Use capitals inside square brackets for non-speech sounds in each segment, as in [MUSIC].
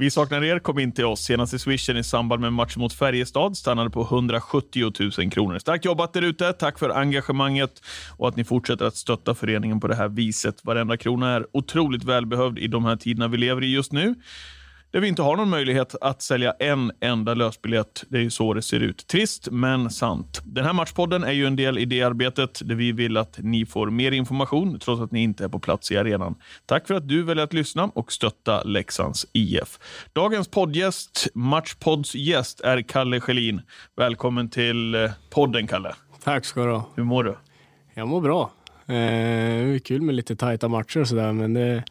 Vi saknar er. Kom in till oss. Senaste swishen i samband med matchen mot Färjestad stannade på 170 000 kronor. Starkt jobbat där ute. Tack för engagemanget och att ni fortsätter att stötta föreningen på det här viset. Varenda krona är otroligt välbehövd i de här tiderna vi lever i just nu. Där vi inte har någon möjlighet att sälja en enda lösbiljett. Det är ju så det ser ut. Trist, men sant. Den här matchpodden är ju en del i det arbetet där vi vill att ni får mer information trots att ni inte är på plats i arenan. Tack för att du väljer att lyssna och stötta Leksands IF. Dagens poddgäst, Matchpods gäst, är Kalle Schelin. Välkommen till eh, podden, Kalle. Tack ska du ha. Hur mår du? Jag mår bra. Eh, det är kul med lite tajta matcher och sådär, men, det,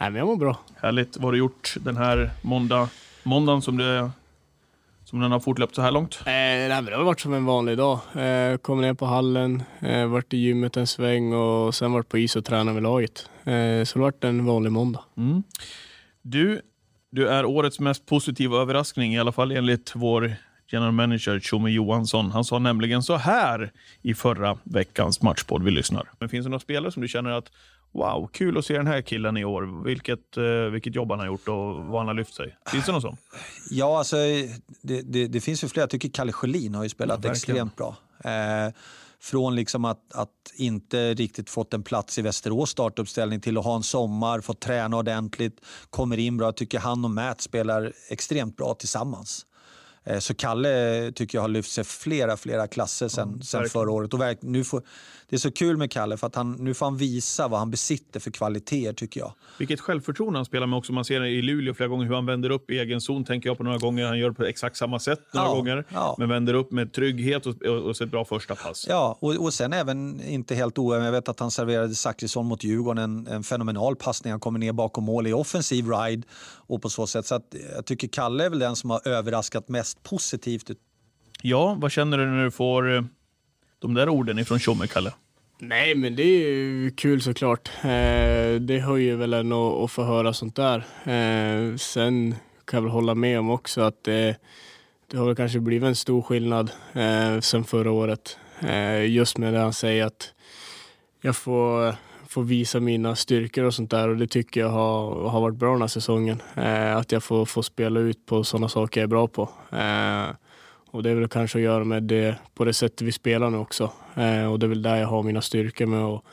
nej, men jag mår bra. Härligt. Vad har du gjort den här måndag, måndagen som, det, som den har fortlöpt så här långt? Eh, nej, det har varit som en vanlig dag. Eh, kom ner på hallen, eh, varit i gymmet en sväng och sen varit på is och tränat med laget. Eh, så det har varit en vanlig måndag. Mm. Du, du är årets mest positiva överraskning, i alla fall enligt vår general manager Tjomme Johansson. Han sa nämligen så här i förra veckans matchpodd vi lyssnar. Men finns det några spelare som du känner att wow, kul att se den här killen i år. Vilket, eh, vilket jobb han har gjort och vad han har lyft sig. Finns det någon sån? Ja, alltså, det, det, det finns ju flera. Jag tycker Kalle Sjölin har ju spelat Ja, extremt bra. Eh, från liksom att, att inte riktigt fått en plats i Västerås startuppställning till att ha en sommar, fått träna ordentligt, kommer in bra. Jag tycker han och Matt spelar extremt bra tillsammans. Eh, Så Kalle tycker jag har lyft sig flera, flera klasser sen, sen verkligen. förra året. Och nu får, det är så kul med Kalle för att han, nu får han visa vad han besitter för kvaliteter tycker jag. Vilket självförtroende han spelar med också. Man ser i Luleå flera gånger hur han vänder upp i egen zon. Tänker jag på några gånger. Han gör på exakt samma sätt några Ja, gånger. ja. Men vänder upp med trygghet och, och, och ett bra första pass. Ja, och, och sen även inte helt oäven. Jag vet att han serverade Zachrisson mot Djurgården en, en fenomenal passning. Han kommer ner bakom mål i offensiv ride och på så sätt. Så att jag tycker Kalle är väl den som har överraskat mest positivt. Ja, vad känner du när du får eh, de där orden ifrån Tjomme, Kalle? Nej, men det är ju kul såklart. Eh, det höjer väl en att, att få höra sånt där. Eh, sen kan jag väl hålla med om också att det, det har väl kanske blivit en stor skillnad eh, sen förra året. Eh, just med det han säger att jag får, får visa mina styrkor och sånt där och det tycker jag har, har varit bra den här säsongen. Eh, att jag får, får spela ut på sådana saker jag är bra på. Eh, och det är väl kanske att göra med det på det sättet vi spelar nu också. Eh, och det är väl där jag har mina styrkor med att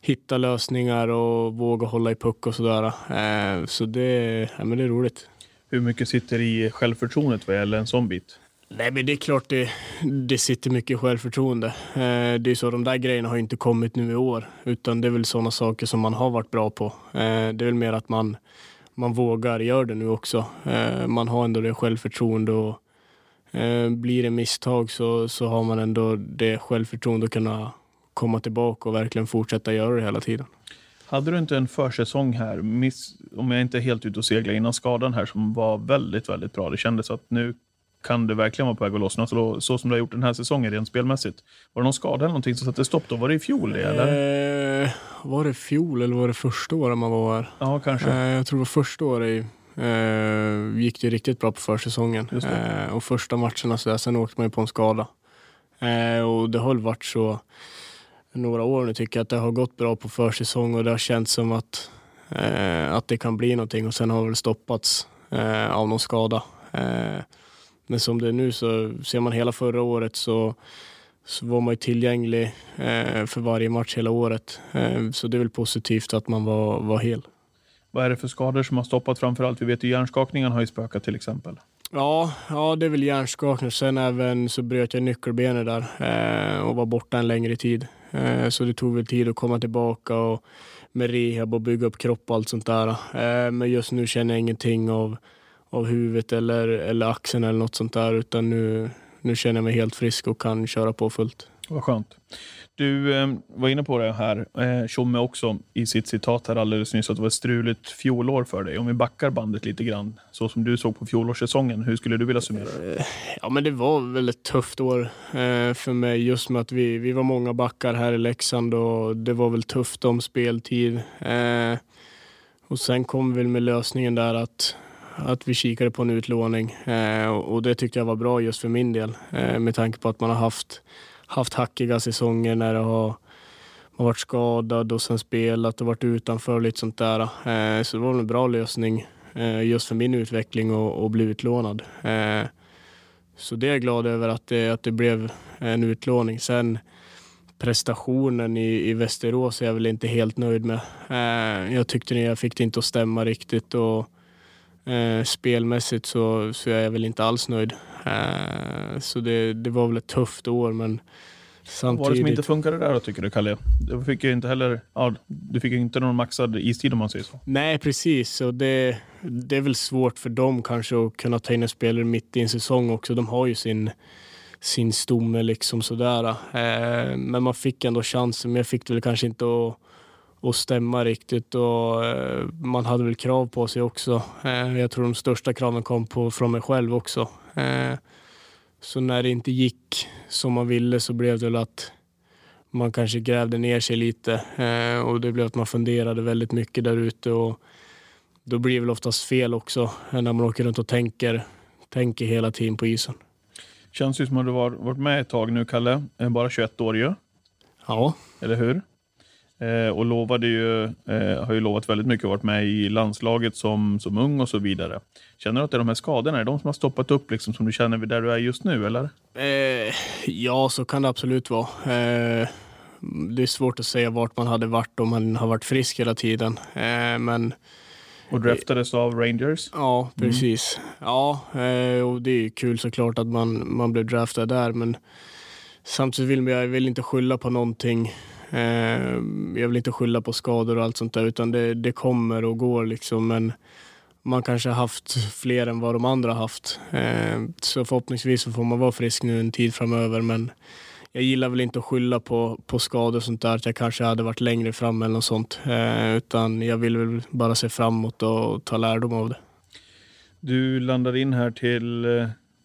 hitta lösningar och våga hålla i puck och sådär. Eh, så det, ja, men det är roligt. Hur mycket sitter i självförtroendet vad gäller en sån bit? Nej, men det är klart det, det sitter mycket självförtroende. Eh, det är så, de där grejerna har inte kommit nu i år, utan det är väl sådana saker som man har varit bra på. Eh, det är väl mer att man, man vågar göra det nu också. Eh, man har ändå det självförtroende och eh, blir det misstag så, så har man ändå det självförtroende att kunna komma tillbaka och verkligen fortsätta göra det hela tiden. Hade du inte en försäsong här, miss, om jag inte är helt ute och seglar innan skadan här, som var väldigt, väldigt bra? Det kändes att nu kan det verkligen vara på väg att lossna, så, så som du har gjort den här säsongen rent spelmässigt. Var det någon skada eller någonting som satte stopp då? Var det i fjol det, eller? Eh, var det fjol eller var det första året man var här? Ja, kanske. Eh, jag tror det var första året eh, gick det riktigt bra på försäsongen. Det. Eh, och första matcherna så där, sen åkte man ju på en skada. Eh, och det har varit så några år nu tycker jag att det har gått bra på försäsong och det har känts som att, eh, att det kan bli någonting och sen har det väl stoppats eh, av någon skada. Men som det är nu så ser man hela förra året så, så var man ju tillgänglig eh, för varje match hela året. Eh, så det är väl positivt att man var, var hel. Vad är det för skador som har stoppat framförallt? Vi vet ju hjärnskakningen har ju spökat till exempel. Ja, ja, det är väl hjärnskakning. Sen även så bröt jag nyckelbenet där eh, och var borta en längre tid. Eh, så det tog väl tid att komma tillbaka och med rehab och bygga upp kropp och allt sånt där. Eh, men just nu känner jag ingenting av, av huvudet eller, eller axeln eller något sånt där utan nu, nu känner jag mig helt frisk och kan köra på fullt. Vad skönt. Du eh, var inne på det här, eh, Tjomme också, i sitt citat här alldeles nyss, att det var ett struligt fjolår för dig. Om vi backar bandet lite grann, så som du såg på fjolårssäsongen, hur skulle du vilja summera det? Eh, ja, men det var väl ett tufft år eh, för mig, just med att vi, vi var många backar här i Leksand och det var väl tufft om speltid. Eh, och sen kom vi med lösningen där att att vi kikade på en utlåning eh, och det tyckte jag var bra just för min del eh, med tanke på att man har haft haft hackiga säsonger när det har man varit skadad och sen spelat och varit utanför och lite sånt där. Eh, så det var en bra lösning eh, just för min utveckling och, och bli utlånad. Eh, så det är jag glad över att det, att det blev en utlåning. Sen prestationen i, i Västerås är jag väl inte helt nöjd med. Eh, jag tyckte jag fick det inte att stämma riktigt och spelmässigt så, så är jag väl inte alls nöjd. så det, det var väl ett tufft år men Samtidigt... Vad var det som inte funkade där då, tycker du, Kalle? Du fick ju inte heller, ja, du fick inte någon maxad istid om man säger så. Nej, precis. Och det, det är väl svårt för dem kanske att kunna ta in en spelare mitt i en säsong också. De har ju sin, sin stomme liksom sådär. Eh, men man fick ändå chansen, men jag fick det väl kanske inte att, att stämma riktigt. Och, eh, man hade väl krav på sig också. Eh, jag tror de största kraven kom på, från mig själv också. Eh, så när det inte gick som man ville så blev det väl att man kanske grävde ner sig lite och det blev att man funderade väldigt mycket där ute och då blir det väl oftast fel också när man åker runt och tänker, tänker hela tiden på isen. Känns ju som att du har varit med ett tag nu, Kalle. Bara 21 år ju. Ja. Eller hur? Eh, och lovade ju, eh, har ju lovat väldigt mycket och varit med i landslaget som, som ung och så vidare. Känner du att det är de här skadorna, är de som har stoppat upp liksom, som du känner där du är just nu, eller? Eh, ja, så kan det absolut vara. Eh, det är svårt att säga vart man hade varit om man har varit frisk hela tiden. Eh, men och draftades av Rangers? Ja, precis. Mm. Ja, eh, och det är kul såklart att man, man blev draftad där, men samtidigt vill jag vill inte skylla på någonting Eh, jag vill inte skylla på skador och allt sånt där, utan det, det kommer och går liksom. Men man kanske har haft fler än vad de andra har haft. Eh, så förhoppningsvis så får man vara frisk nu en tid framöver. Men jag gillar väl inte att skylla på, på skador och sånt där, att jag kanske hade varit längre fram eller något sånt. Eh, utan jag vill väl bara se framåt och ta lärdom av det. Du landade in här till,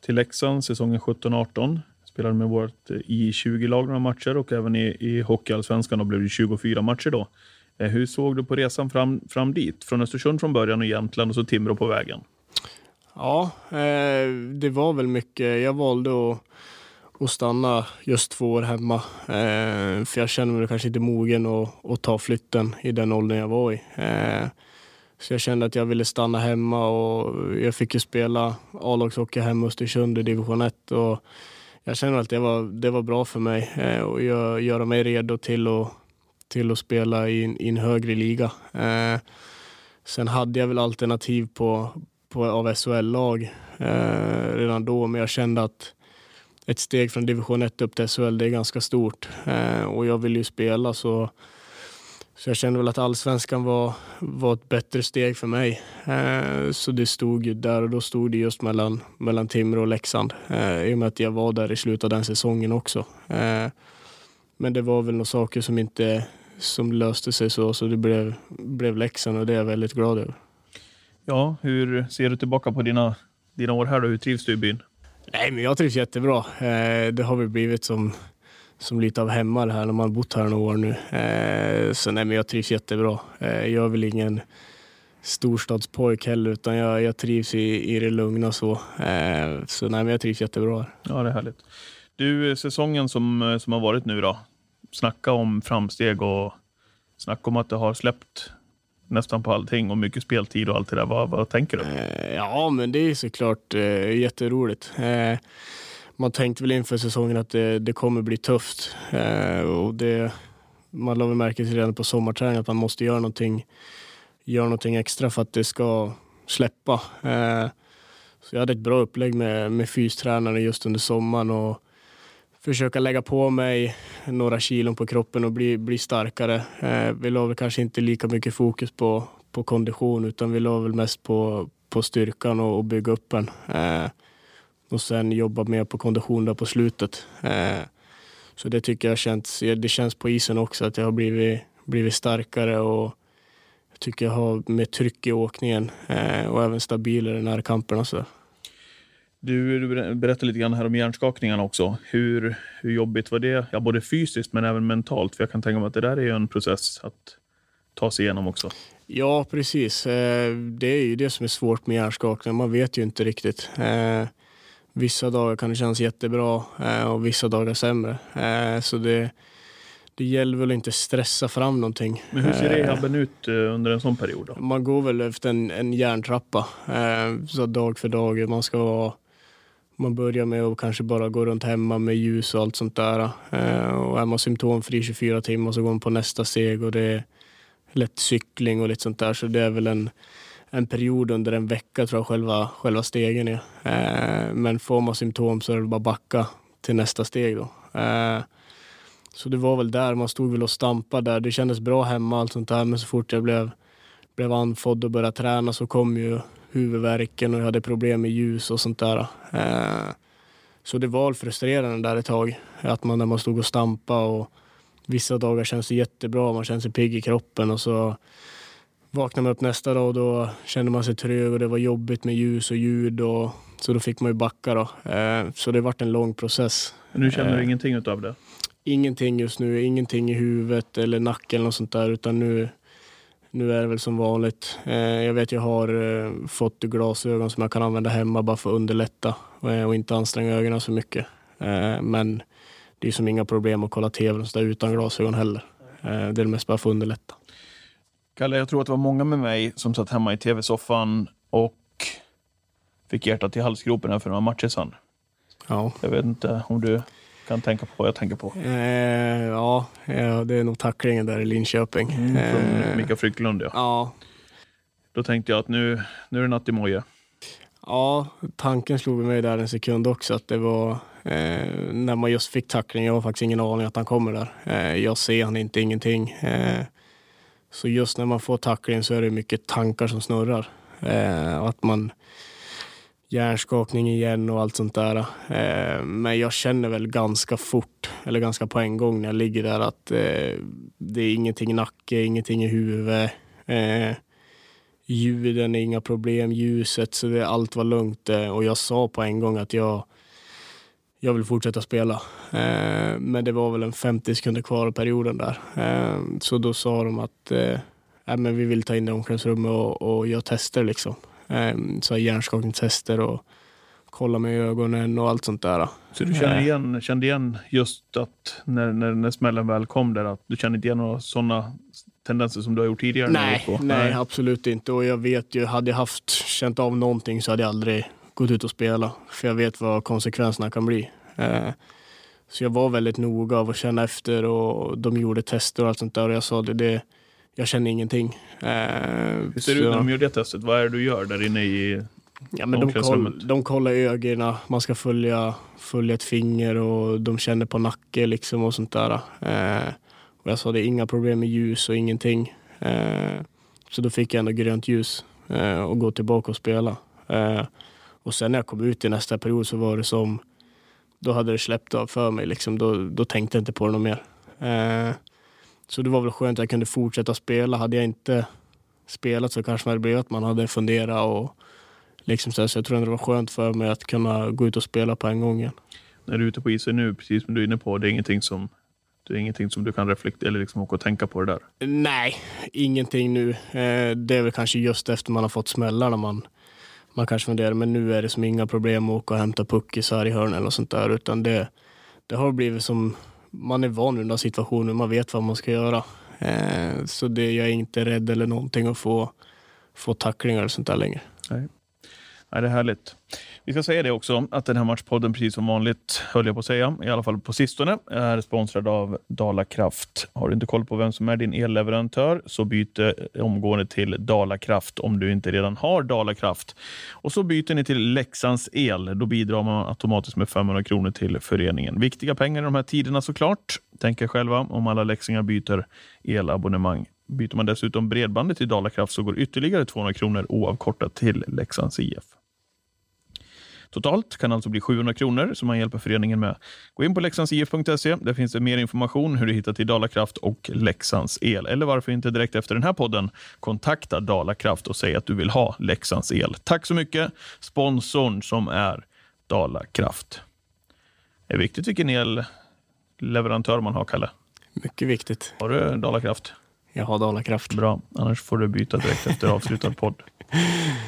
till Leksand säsongen 17-18 spelade med vårt eh, i 20-lag några matcher och även i, i Hockeyallsvenskan Då blev det 24 matcher då. Eh, hur såg du på resan fram, fram dit? Från Östersund från början och Jämtland och så Timrå på vägen. Ja, eh, det var väl mycket. Jag valde att, att stanna just två år hemma. Eh, för jag kände mig kanske inte mogen att, att ta flytten i den åldern jag var i. Eh, så jag kände att jag ville stanna hemma och jag fick ju spela A-lagshockey hemma i Östersund i division 1. Och jag känner att det var, det var bra för mig eh, och gör, göra mig redo till att, till att spela i, i en högre liga. Eh, sen hade jag väl alternativ på, på av SHL-lag eh, redan då, men jag kände att ett steg från division 1 upp till SHL, det är ganska stort eh, och jag vill ju spela så så jag kände väl att allsvenskan var, var ett bättre steg för mig. Eh, så det stod ju där och då stod det just mellan, mellan Timrå och Leksand. Eh, I och med att jag var där i slutet av den säsongen också. Eh, men det var väl några saker som inte som löste sig så, så det blev, blev Leksand och det är jag väldigt glad över. Ja, hur ser du tillbaka på dina, dina år här då? Hur trivs du i byn? Nej, men jag trivs jättebra. Eh, det har väl blivit som som lite av hemma det här när man bott här några år nu. Eh, så nej, men jag trivs jättebra. Eh, jag är väl ingen storstadspojk heller utan jag, jag trivs i, i det lugna så. Eh, så nej, men jag trivs jättebra. Ja, det är härligt. Du, säsongen som, som har varit nu då. Snacka om framsteg och snacka om att det har släppt nästan på allting och mycket speltid och allt det där. Vad, vad tänker du? Eh, ja, men det är såklart eh, jätteroligt. Eh, man tänkte väl inför säsongen att det, det kommer bli tufft. Eh, och det, man la väl märke till redan på sommarträningen att man måste göra någonting, göra någonting extra för att det ska släppa. Eh, så jag hade ett bra upplägg med, med fystränaren just under sommaren och försöka lägga på mig några kilon på kroppen och bli, bli starkare. Eh, vi la väl kanske inte lika mycket fokus på, på kondition utan vi la väl mest på, på styrkan och, och bygga upp den. Eh, och sen jobba mer på kondition där på slutet. Eh, så det tycker jag känns, det känns på isen också att jag har blivit, blivit starkare och jag tycker jag har mer tryck i åkningen eh, och även stabilare i närkamperna. Så. Du, du berättade lite grann här om hjärnskakningarna också. Hur, hur jobbigt var det? Ja, både fysiskt men även mentalt. För jag kan tänka mig att det där är en process att ta sig igenom också. Ja, precis. Eh, det är ju det som är svårt med hjärnskakning. Man vet ju inte riktigt. Eh, vissa dagar kan det kännas jättebra eh, och vissa dagar sämre. Så det, det gäller väl inte stressa fram någonting. Men hur ser rehaben ut under en sån period? Då? Man går väl efter en, en järntrappa, så dag för dag. Man ska vara man börjar med att kanske bara gå runt hemma med ljus och allt sånt där. Och är man symptomfri 24 timmar så går man på nästa steg och det är lätt cykling och lite sånt där. Så det är väl en, en period under en vecka tror jag själva, själva stegen är. Eh, men får man symptom så är det bara backa till nästa steg då. Eh, så det var väl där, man stod väl och stampade där. Det kändes bra hemma allt sånt där, men så fort jag blev, blev andfådd och började träna så kom ju huvudvärken och jag hade problem med ljus och sånt där. Eh, så det var frustrerande där ett tag, att man när man stod och stampade och Vissa dagar känns det jättebra, man känner sig pigg i kroppen och så vaknar man upp nästa dag och då kände man sig trög och det var jobbigt med ljus och ljud och så då fick man ju backa då. Eh, så det varit en lång process. nu känner du eh, ingenting utav det? Ingenting just nu, ingenting i huvudet eller nacken och sånt där utan nu, nu är det väl som vanligt. Eh, jag vet jag har fått glasögon som jag kan använda hemma bara för att underlätta och inte anstränga ögonen så mycket. Men det är som inga problem att kolla tv och utan glasögon heller. Eh, det är mest bara för att underlätta. Kalle, jag tror att det var många med mig som satt hemma i tv-soffan och fick hjärtat i halsgropen för några matcher sedan. Ja. Jag vet inte om du kan tänka på vad jag tänker på. Eh, ja, ja, det är nog tacklingen där i Linköping. Mm, från eh, Mika Frycklund, ja. ja. Då tänkte jag att nu, nu är det natt i moje. Ja, tanken slog mig där en sekund också att det var eh, när man just fick tackling. Jag har faktiskt ingen aning att han kommer där. Eh, jag ser han inte, ingenting. Eh, så just när man får tackling så är det mycket tankar som snurrar. Eh, att man hjärnskakning igen och allt sånt där. Eh, men jag känner väl ganska fort, eller ganska på en gång när jag ligger där att eh, det är ingenting i nacke, ingenting i huvudet. Eh, ljuden är inga problem, ljuset, så det, allt var lugnt. Eh, och jag sa på en gång att jag, jag vill fortsätta spela. Eh, men det var väl en 50 sekunder kvar av perioden där. Eh, så då sa de att eh, men vi vill ta in det i omklädningsrummet och, och göra tester. Liksom. Eh, så hjärnskakningstester och kolla med ögonen och allt sånt där. Så du kände igen, kände igen just att när, när, när smällen väl kom där, att du kände inte igen några sådana tendenser som du har gjort tidigare? Nej, nej, nej, absolut inte. Och jag vet ju, hade jag haft, känt av någonting så hade jag aldrig gått ut och spela. För jag vet vad konsekvenserna kan bli. Eh, så jag var väldigt noga av att känna efter och de gjorde tester och allt sånt där. Och jag sa det, det jag känner ingenting. Eh, Hur ser det ut när de gör det testet? Vad är det du gör där inne i Ja, men de, koll, de kollar ögonen, man ska följa, följa ett finger och de känner på nacke liksom och sånt där. Eh, och jag sa det är inga problem med ljus och ingenting. Eh, så då fick jag ändå grönt ljus eh, och gå tillbaka och spela. Och sen när jag kom ut i nästa period så var det som, då hade det släppt av för mig. Liksom. Då, då tänkte jag inte på det något mer. Eh, så det var väl skönt att jag kunde fortsätta spela. Hade jag inte spelat så kanske det hade blivit att man hade funderat och liksom så, så jag tror att det var skönt för mig att kunna gå ut och spela på en gång igen. När du är ute på isen nu, precis som du är inne på, det är ingenting som det är ingenting som du kan reflektera eller liksom åka och tänka på det där? Nej, ingenting nu. Eh, det är väl kanske just efter man har fått smällarna man, man kanske funderar, men nu är det som inga problem att åka och hämta puckisar i hörnen eller sånt där, utan det, det har blivit som, man är van vid den här situationen, man vet vad man ska göra. Eh, så det, jag är inte rädd eller någonting att få, få tacklingar och sånt där längre. Nej. Nej, det är härligt. Vi ska säga det också, att den här matchpodden, precis som vanligt, höll jag på att säga, i alla fall på sistone, är sponsrad av Dalakraft. Har du inte koll på vem som är din elleverantör, så byt eh, omgående till Dalakraft om du inte redan har Dalakraft. Och så byter ni till Leksands El. Då bidrar man automatiskt med 500 kronor till föreningen. Viktiga pengar i de här tiderna såklart. Tänk er själva om alla leksingar byter elabonnemang. Byter man dessutom bredbandet till Dalakraft så går ytterligare 200 kronor oavkortat till Leksands IF. Totalt kan alltså bli 700 kronor som man hjälper föreningen med. Gå in på leksandsif.se. Där finns det mer information hur du hittar till Dalakraft och Leksands el. Eller varför inte direkt efter den här podden kontakta Dalakraft och säg att du vill ha Leksands el. Tack så mycket, sponsorn som är Dalakraft. Det är viktigt vilken elleverantör man har, Kalle. Mycket viktigt. Har du Dalakraft? Jag har Dalakraft. Bra, annars får du byta direkt efter avslutad podd. [LAUGHS]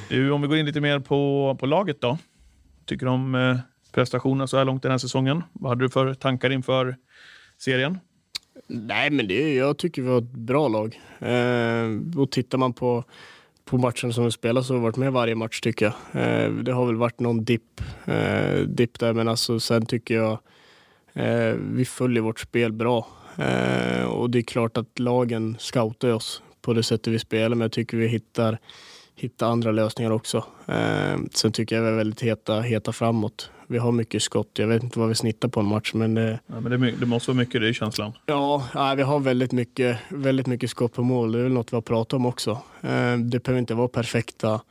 Du, om vi går in lite mer på, på laget då. Tycker du om eh, prestationerna så här långt den här säsongen? Vad hade du för tankar inför serien? Nej, men det, jag tycker vi har ett bra lag. Eh, och tittar man på, på matchen som vi spelar så har vi varit med varje match tycker jag. Eh, det har väl varit någon dipp eh, dip där, men alltså sen tycker jag eh, vi följer vårt spel bra. Eh, och det är klart att lagen scoutar oss på det sättet vi spelar, men jag tycker vi hittar, hittar andra lösningar också. Eh, sen tycker jag vi är väldigt heta, heta framåt. Vi har mycket skott. Jag vet inte vad vi snittar på en match, men det, Ja, men det, det måste vara mycket, det är känslan. Ja, nej, vi har väldigt mycket, väldigt mycket skott på mål. Det är väl något vi har pratat om också. Eh, Det behöver inte vara perfekta,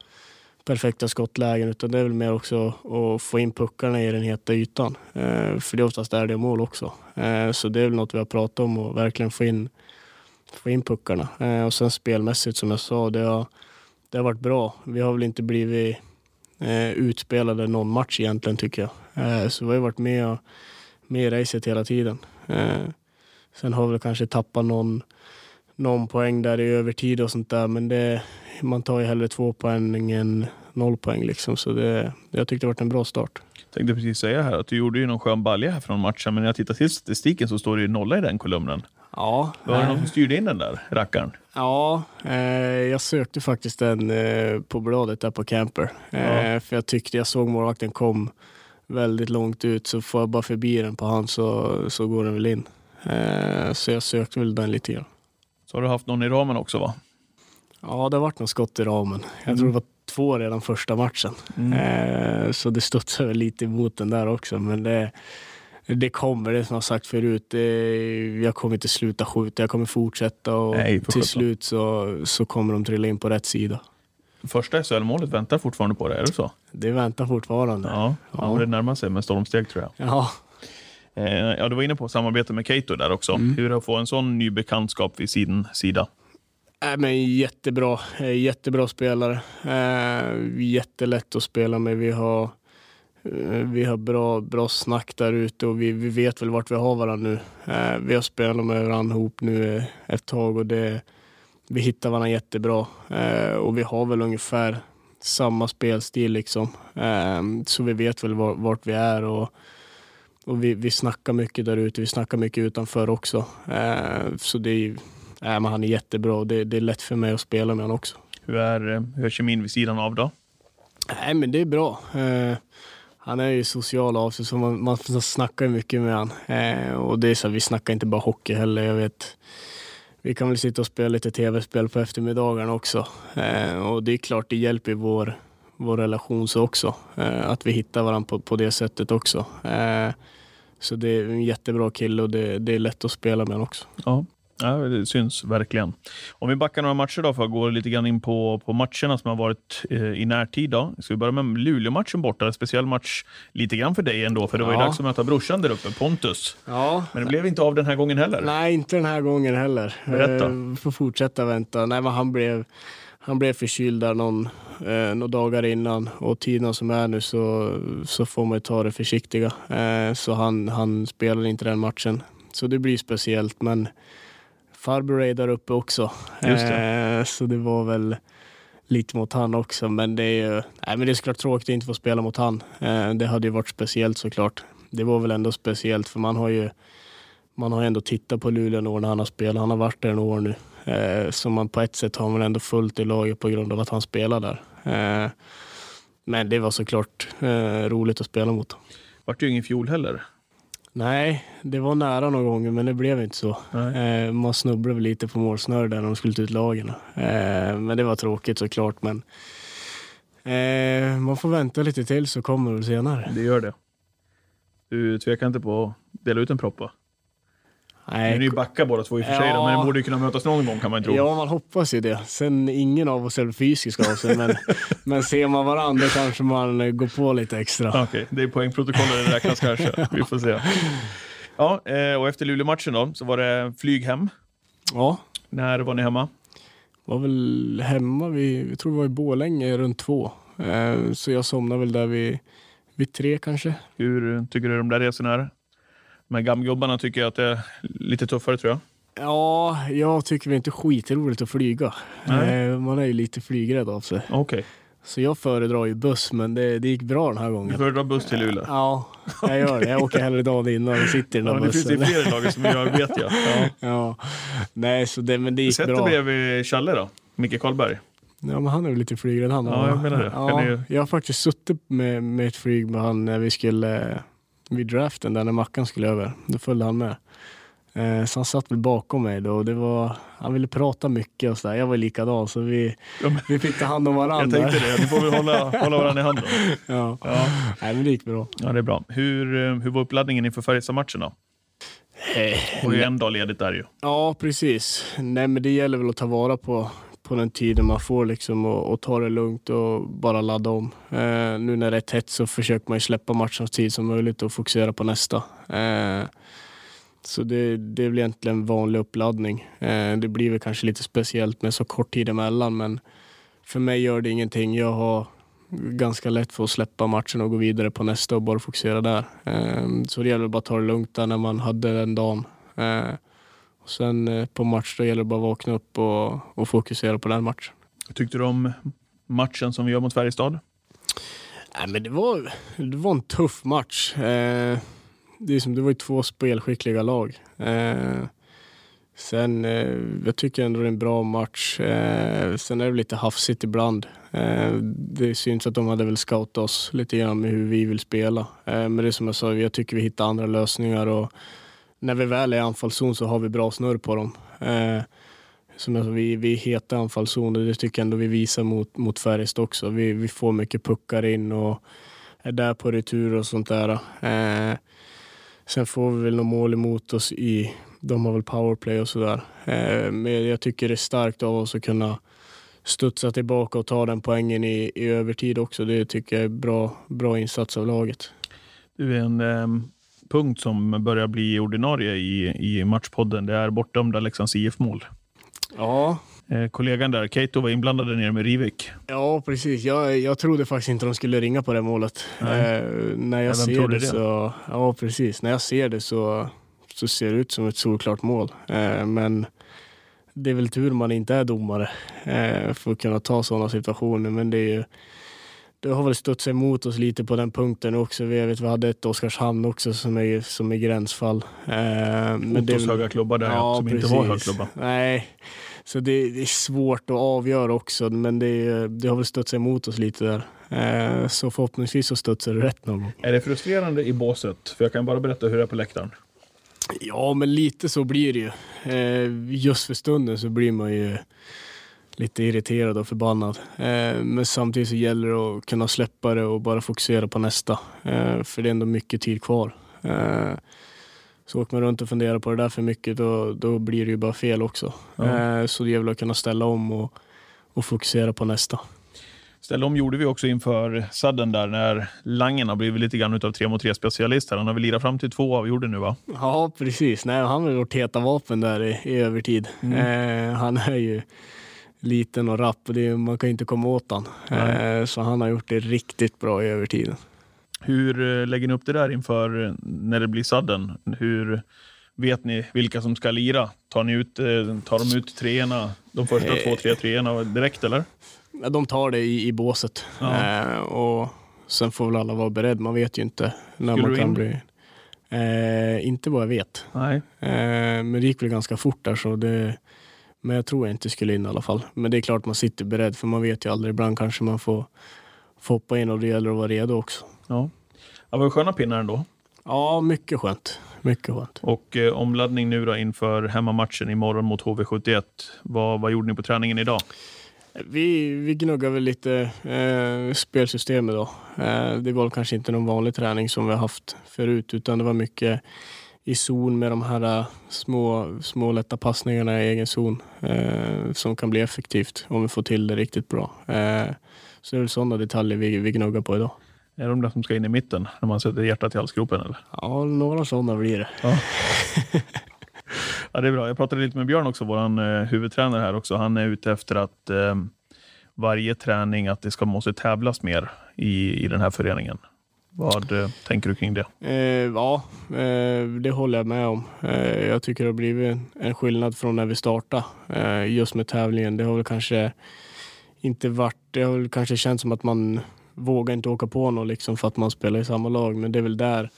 perfekta skottlägen utan det är väl mer också att få in puckarna i den heta ytan. Eh, För det är oftast där det är mål också. Eh, Så det är väl något vi har pratat om och verkligen få in, få in puckarna. Eh, Och sen spelmässigt som jag sa, det har, det har varit bra. Vi har väl inte blivit eh, utspelade någon match egentligen tycker jag. Eh, Så vi har ju varit med, och, med i racet hela tiden. Eh, Sen har vi kanske tappat någon, någon poäng där i övertid och sånt där, men det, man tar ju hellre två poäng än noll poäng liksom. Så det, jag tyckte det varit en bra start. Tänkte precis säga här att du gjorde ju någon skön balja här från matchen, men när jag tittar till statistiken så står det ju nolla i den kolumnen. Ja, Var det någon som styrde in den där rackaren? Ja, eh, jag sökte faktiskt den eh, på bladet där på Camper. Eh, Ja. För jag tyckte jag såg målvakten kom väldigt långt ut så får jag bara förbi den på han så, så går den väl in. Eh, så jag sökte väl den lite grann. Så har du haft någon i ramen också va? Ja, det har varit något skott i ramen. Jag tror det var två redan första matchen. Eh, så det studsar väl lite emot den där också. Men det, det kommer, det som jag sagt förut. Det, jag kommer inte sluta skjuta, jag kommer fortsätta och Nej, till slut så, så kommer de trilla in på rätt sida. Första SHL-målet väntar fortfarande på det, är det så? Det väntar fortfarande. Ja, ja. Ja. och det närmar sig med stormsteg tror jag. Ja, Eh, ja, du var inne på samarbete med Cato där också. Hur att få en sån ny bekantskap vid sin sida? Äh, men jättebra. Eh, jättebra spelare. Äh, jättelätt att spela med. Vi har, eh, vi har bra, bra snack där ute och vi, vi vet väl vart vi har varandra nu. Äh, vi har spelat med varandra ihop nu ett tag och det, vi hittar varandra jättebra. Äh, och vi har väl ungefär samma spelstil liksom. Så vi vet väl var, vart vi är och, och vi, vi snackar mycket där ute. Vi snackar mycket utanför också. Så det är Nej, men han är jättebra och det, det är lätt för mig att spela med honom också. Hur är, hur är kemin vid sidan av då? Nej, men det är bra. Eh, han är ju social av sig, så man, man snackar ju mycket med honom. Eh, och det är så, här, vi snackar inte bara hockey heller. Jag vet, vi kan väl sitta och spela lite tv-spel på eftermiddagarna också. Eh, och det är klart, det hjälper vår, vår relation så också. Eh, att vi hittar varandra på, på det sättet också. Eh, så det är en jättebra kille och det, det är lätt att spela med honom också. Ja. Ja, det syns verkligen. Om vi backar några matcher då för att gå lite grann in på, på matcherna som har varit eh, i närtid. Då. Ska vi börja med Luleå-matchen borta? En speciell match lite grann för dig ändå, för det var ju Ja. dags att möta brorsan där uppe, Pontus. Ja, Men det blev inte av den här gången heller. Nej, inte den här gången heller. Berätta. Eh, får fortsätta vänta. Nej, men han blev, han blev förkyld där någon, eh, några dagar innan och tiderna som är nu så, så får man ju ta det försiktiga. Eh, så han, han spelade inte den matchen. Så det blir speciellt, men farbror är där uppe också. Just Eh, så det var väl lite mot han också, men det är ju nej, men det är såklart tråkigt att inte få spela mot han. Eh, det hade ju varit speciellt såklart. Det var väl ändå speciellt för man har ju man har ändå tittat på Luleå några år när han har spelat. Han har varit där några år nu. Eh, så man på ett sätt har man ändå fullt i laget på grund av att han spelar där. Eh, men det var såklart eh, roligt att spela mot. Vart ju ingen fjol heller. Nej, det var nära några gånger men det blev inte så. Eh, man snubblade lite på målsnöret där när de skulle ta ut lagen. Eh, men det var tråkigt såklart. Men eh, man får vänta lite till så kommer det senare. Det gör det. Du tvekar inte på att dela ut en propp va? Nej. Nu är ju backar båda två i och för sig, ja. men ni borde ju kunna mötas någon gång kan man tro. Ja, man hoppas ju det. Sen ingen av oss är fysiska av sig, men, [LAUGHS] men ser man varandra kanske man går på lite extra. Okej, okay. det är poängprotokollet det räknas kanske. [LAUGHS] Vi får se. Ja, eh, och efter Luleå-matchen då, så var det flyg hem. Ja. När var ni hemma? Var väl hemma, vi, vi tror vi var i Bålänge runt två. Eh, så jag somnade väl där vid, vid tre kanske. Hur tycker du de där resorna är? Med gamgubbarna tycker att det är lite tuffare tror jag. Ja, jag tycker det är inte skitroligt att flyga. Nej. Eh, man är ju lite flygrädd av sig. Okay. Så jag föredrar ju buss, men det, det gick bra den här gången. Du föredrar buss till Luleå? Ja, jag gör det. Jag åker hellre dagen innan och sitter i den ja, bussen. Det finns ju fler lager som gör, vet jag. [LAUGHS] Ja. ja. Nej, så det, men det gick bra. Sätter bredvid Challe då? Micke Karlberg? Ja, men han är väl lite flygrädd han. Ja, jag menar det. Ja. Jag har faktiskt suttit med, med ett flyg med han när vi skulle vid draften där när Mackan skulle över. Då följde han med. Eh, så han satt väl bakom mig då. Det var, han ville prata mycket och sådär. Jag var likadan så vi, ja, men, vi fick ta hand om varandra. Jag tänkte det. Nu får vi hålla, hålla varandra i handen. [LAUGHS] Ja. ja. Nej, men det gick bra. Ja, det är bra. Hur, eh, hur var uppladdningen inför Färjestad-matchen då? Det eh, var ju en dag ledigt där ju. Ja, precis. Nej, men det gäller väl att ta vara på, på den tiden man får liksom och, och ta det lugnt och bara ladda om. Eh, nu när det är tätt så försöker man ju släppa matchen så tid som möjligt och fokusera på nästa. Eh, så det, det är väl egentligen vanlig uppladdning. Eh, det blir väl kanske lite speciellt med så kort tid emellan men för mig gör det ingenting. Jag har ganska lätt för att släppa matchen och gå vidare på nästa och bara fokusera där. Eh, så det gäller bara att ta det lugnt där när man hade den dagen. Eh, Eh, och sen eh, på match då gäller det bara att vakna upp och, och fokusera på den matchen. Tyckte du om matchen som vi gör mot Färjestad? Nej, men det, var, det var en tuff match. Eh, det, är som, det var ju två spelskickliga lag. Eh, sen, eh, jag tycker ändå det är en bra match. Eh, sen är det lite hafsigt ibland. Eh, det syns att de hade väl scoutat oss lite grann med hur vi vill spela. men det är som jag sa, jag tycker vi hittar andra lösningar och när vi väl är i anfallszon så har vi bra snurr på dem. Eh, som alltså, vi, vi är heta i anfallszon och det tycker jag ändå vi visar mot, mot Färjestad också. Vi, vi får mycket puckar in och är där på retur och sånt där. Eh, sen får vi väl några mål emot oss i, de har väl powerplay och sådär. Eh, men jag tycker det är starkt av oss att kunna studsa tillbaka och ta den poängen i, i övertid också. Det tycker jag är bra, bra insats av laget. Du är en ehm, punkt som börjar bli ordinarie i, i matchpodden. Det är bortdömda Leksands IF-mål. Ja. Eh, kollegan där, Keito, var inblandad nere med Rivik. Ja, precis. Jag, jag trodde faktiskt inte de skulle ringa på det målet. Eh, när jag ser det, det, så... Ja, precis. När jag ser det så, så ser det ut som ett solklart mål. Eh, men det är väl tur man inte är domare eh, för att kunna ta sådana situationer. Men det är ju det har väl studsat emot oss lite på den punkten också. Vi, vet, vi hade ett Oskarshamn också som är, som är gränsfall. Eh, men det höga klubbar där ja, som precis. inte var högklubba. Nej, så det, det, är svårt att avgöra också, men det, det har väl studsat emot oss lite där. Eh, så förhoppningsvis så studsar det rätt någon gång. Är det frustrerande i båset? För jag kan bara berätta hur det är på läktaren. Ja, men lite så blir det ju. Eh, just för stunden så blir man ju lite irriterad och förbannad. Eh, men samtidigt så gäller det att kunna släppa det och bara fokusera på nästa. Eh, för det är ändå mycket tid kvar. Eh, så åker man runt och funderar på det där för mycket då, då blir det ju bara fel också. Ja. Så det gäller att kunna ställa om och, och fokusera på nästa. Ställa om gjorde vi också inför sadden där när Langen har blivit lite grann utav 3 mot 3 specialist. Han har väl lirat fram till två avgjorde nu va? Ja precis, Nej, han har vårt heta vapen där i, i övertid. Mm. Han är ju liten och rapp och det, man kan inte komma åt han. Eh, så han har gjort det riktigt bra i övertiden. Hur eh, lägger ni upp det där inför eh, när det blir sadden? Hur vet ni vilka som ska lira? Tar, ni ut, tar de ut treorna, de första två, tre treorna direkt eller? De tar det i, i båset. Ja. Och sen får väl alla vara beredda. Man vet ju inte när Skulle man kan in? bli... Eh, inte vad jag vet. Nej. Eh, men det gick väl ganska fort där så det, men jag tror jag inte skulle in i alla fall. Men det är klart man sitter beredd för man vet ju aldrig. Ibland kanske man får, får hoppa in och det gäller att vara redo också. Ja, det var sköna pinnar ändå. Ja, mycket skönt. Mycket skönt. Och eh, omladdning nu då inför hemmamatchen imorgon mot HV71. Vad, vad gjorde ni på träningen idag? Vi, vi gnuggar väl lite eh, spelsystemet då. Eh, det var kanske inte någon vanlig träning som vi har haft förut utan det var mycket i zon med de här små, små lätta passningarna i egen zon eh, som kan bli effektivt om vi får till det riktigt bra. Eh, så det är sådana detaljer vi, vi gnuggar på idag. Är de där som ska in i mitten när man sätter hjärtat i halsgropen? Eller? Ja, några sådana blir det. Ja. [LAUGHS] ja, det är bra. Jag pratade lite med Björn också, vår eh, huvudtränare här också. Han är ute efter att varje träning, att det ska måste tävlas mer i, i den här föreningen. Vad eh, tänker du kring det? Eh, ja, eh, det håller jag med om. Eh, jag tycker det har blivit en skillnad från när vi startade eh, just med tävlingen. Det har väl kanske inte varit, det har väl kanske känts som att man vågar inte åka på någon liksom för att man spelar i samma lag. Men det är väl där,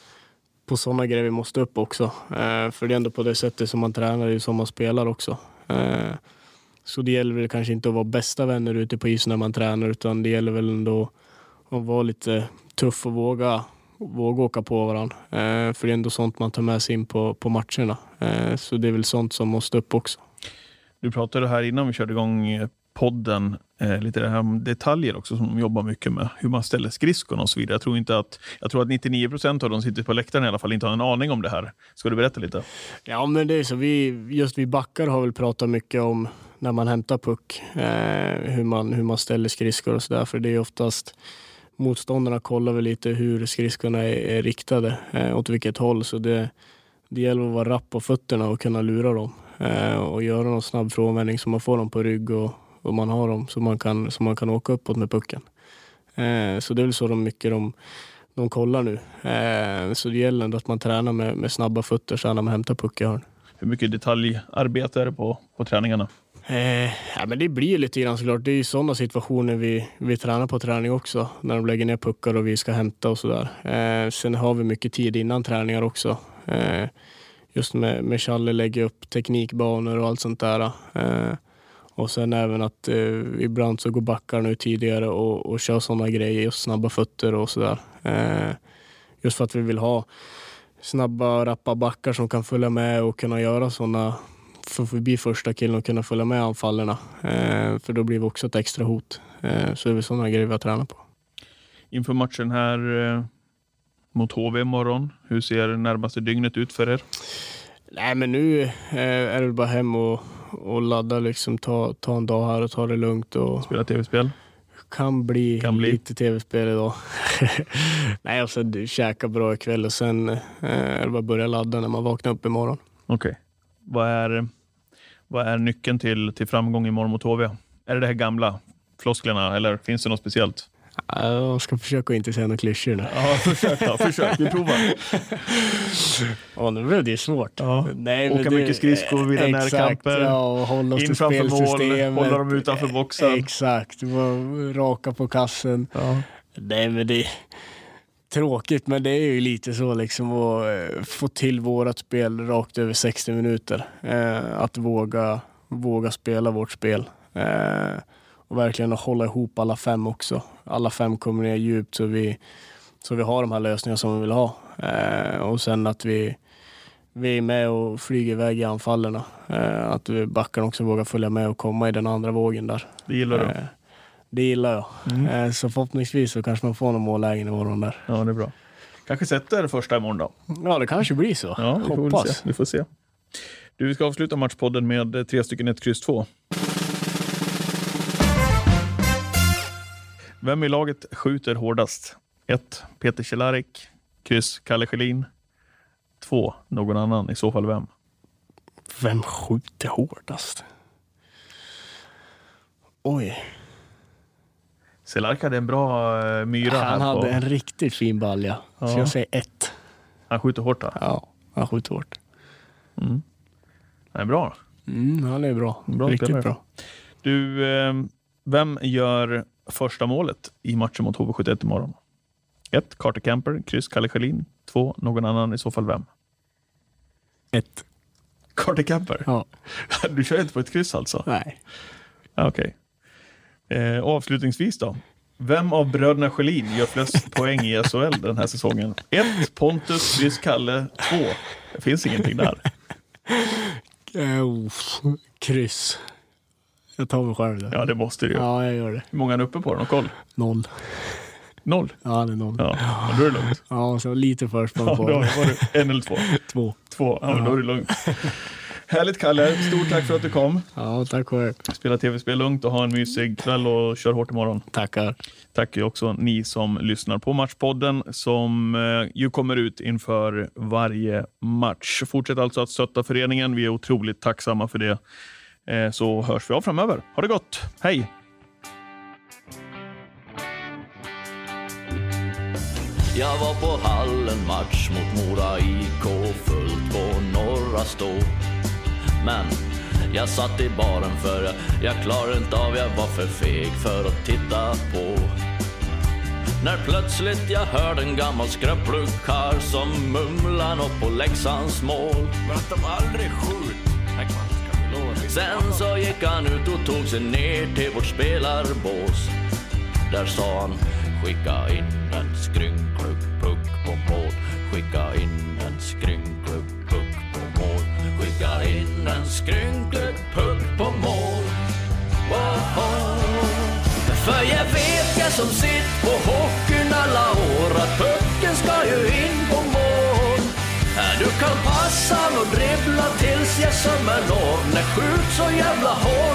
på sådana grejer vi måste upp också. Eh, för det är ändå på det sättet som man tränar, det är som man spelar också. Eh, så det gäller väl kanske inte att vara bästa vänner ute på isen när man tränar utan det gäller väl ändå att vara lite tuff och våga, våga åka på varandra. Eh, för det är ändå sånt man tar med sig in på, på matcherna. Eh, så det är väl sånt som måste upp också. Du pratade här innan vi körde igång eh, podden, eh, lite det här med detaljer också som de jobbar mycket med. Hur man ställer skridskorna och så vidare. Jag tror, inte att, jag tror att 99 procent av de som sitter på läktaren i alla fall inte har en aning om det här. Ska du berätta lite? Ja, men det är så. Vi, just vi backar har väl pratat mycket om när man hämtar puck, eh, hur, man, hur man ställer skridskor och sådär. För det är oftast motståndarna kollar väl lite hur skridskorna är, är riktade, eh, åt vilket håll. Så det, det gäller att vara rapp på fötterna och kunna lura dem eh, och göra någon snabb frånvändning så man får dem på rygg och, och man har dem så man kan, så man kan åka uppåt med pucken. Eh, så det är väl så de mycket de, de kollar nu. Eh, så det gäller ändå att man tränar med, med snabba fötter så när man hämtar puck i hörn. Hur mycket detaljarbete är det på, på träningarna? Eh, ja, men det blir lite grann såklart. Det är ju sådana situationer vi, vi tränar på träning också. När de lägger ner puckar och vi ska hämta och sådär. Eh, sen har vi mycket tid innan träningar också. Eh, just med, med Challe lägga upp teknikbanor och allt sånt där. Eh, och sen även att eh, ibland så går backarna ut tidigare och, och kör sådana grejer, just snabba fötter och sådär. Eh, just för att vi vill ha snabba, rappa backar som kan följa med och kunna göra sådana få förbi första killen och kunna följa med anfallerna. Eh, för då blir vi också ett extra hot. Eh, så det är väl sådana grejer vi har tränat på. Inför matchen här eh, mot HV imorgon, hur ser närmaste dygnet ut för er? Nej, men nu eh, är det bara hem och, och ladda, liksom, ta, ta en dag här och ta det lugnt. Och Spela tv-spel? kan bli, Kan bli. lite tv-spel idag. [LAUGHS] Nej, och sen käka bra ikväll och sen eh, är det bara börja ladda när man vaknar upp imorgon. Okej. Vad, är, vad är nyckeln till, till framgång imorgon mot HV? Är det det här gamla flosklerna eller finns det något speciellt? Ja, Jag ska försöka inte säga några klyschor nu. Ja, försök då. Försök. Vi provar. Ja, nu blev det svårt. Ja. Nej, Åka mycket skridskor, vinna närkamper. Ja, hålla oss In till framför mål, hålla dem utanför boxen. Exakt, raka på kassen. Ja. Nej, men det tråkigt, men det är ju lite så liksom att eh, få till vårat spel rakt över 60 minuter. Eh, att våga, våga spela vårt spel. Eh, och verkligen att hålla ihop alla fem också. Alla fem kommer ner djupt så vi, så vi har de här lösningarna som vi vill ha. Och sen att vi, vi är med och flyger iväg i anfallerna. Eh, att vi backarna också vågar följa med och komma i den andra vågen där. Det gillar du? Det gillar jag. Mm. Eh, så förhoppningsvis så kanske man får någon mållägen imorgon där. Ja, det är bra. Kanske sätter första imorgon då? Ja, det kanske blir så. Ja, vi får, Hoppas. se. vi får se. Du, vi ska avsluta matchpodden med eh, tre stycken 1, kryss 2. Vem i laget skjuter hårdast? 1. Peter Cehlarik. Kryss. Kalle Schelin. 2. Någon annan. I så fall vem? Vem skjuter hårdast? Oj, Cehlarik hade en bra uh, myra han här. På. hade en riktigt fin balja. Ja. Så jag säger ett. Han skjuter hårt då. Ja, han skjuter hårt. Mm. Nej, bra. Mm, han är bra. Bra riktigt spelare. bra. Du, eh, vem gör första målet i matchen mot HV71 imorgon? 1. Carter Camper. Kryss. Kalle Schelin. 2. Någon annan. I så fall vem? Ett. Carter Camper? Ja, [LAUGHS] Du kör inte på ett kryss alltså? nej. Okej. Eh, avslutningsvis då. Vem av bröderna Schelin gör flest [LAUGHS] poäng i SHL den här säsongen? 1. Pontus. Kryss. Kalle. 2. Det finns ingenting där. Eh, oh, kryss. Jag tar mig själv där. Ja, det måste det ju. Ja, jag gör det. Hur många är uppe på? Har du koll? Noll. Noll? Ja, det är noll. Ja, men då är det lugnt. Ja, så lite försprång Ja, på då var det en eller två? [LAUGHS] två. Två, ja, men då är det lugnt. Härligt Kalle, stort tack för att du kom. Ja, tack själv. Spela tv-spel lugnt och ha en mysig kväll och kör hårt imorgon. Tackar. Tack också ni som lyssnar på Matchpodden som eh, ju kommer ut inför varje match. Fortsätt alltså att stötta föreningen. Vi är otroligt tacksamma för det. Eh, så hörs vi av framöver. Ha det gott. Hej! Jag var på hallen match mot Mora IK fullt på Norra Stå. Men jag satt i baren för jag, klarade inte av, jag var för feg för att titta på. När plötsligt jag hörde en gammal skröplig karl som mumlar nåt på Leksands mål. Men att de aldrig skjuter. Sen så gick han ut och tog sig ner till vårt spelarbås. Där sa han skicka in en skrynklig puck på mål. Skicka in en skrynklig sparka in en skrynklig puck på mål. Woho. För jag vet jag som sitt på hockeyn alla år att pucken ska ju in på mål. Du kan passa och dribbla tills jag sömmer når. När skjut så jävla hårt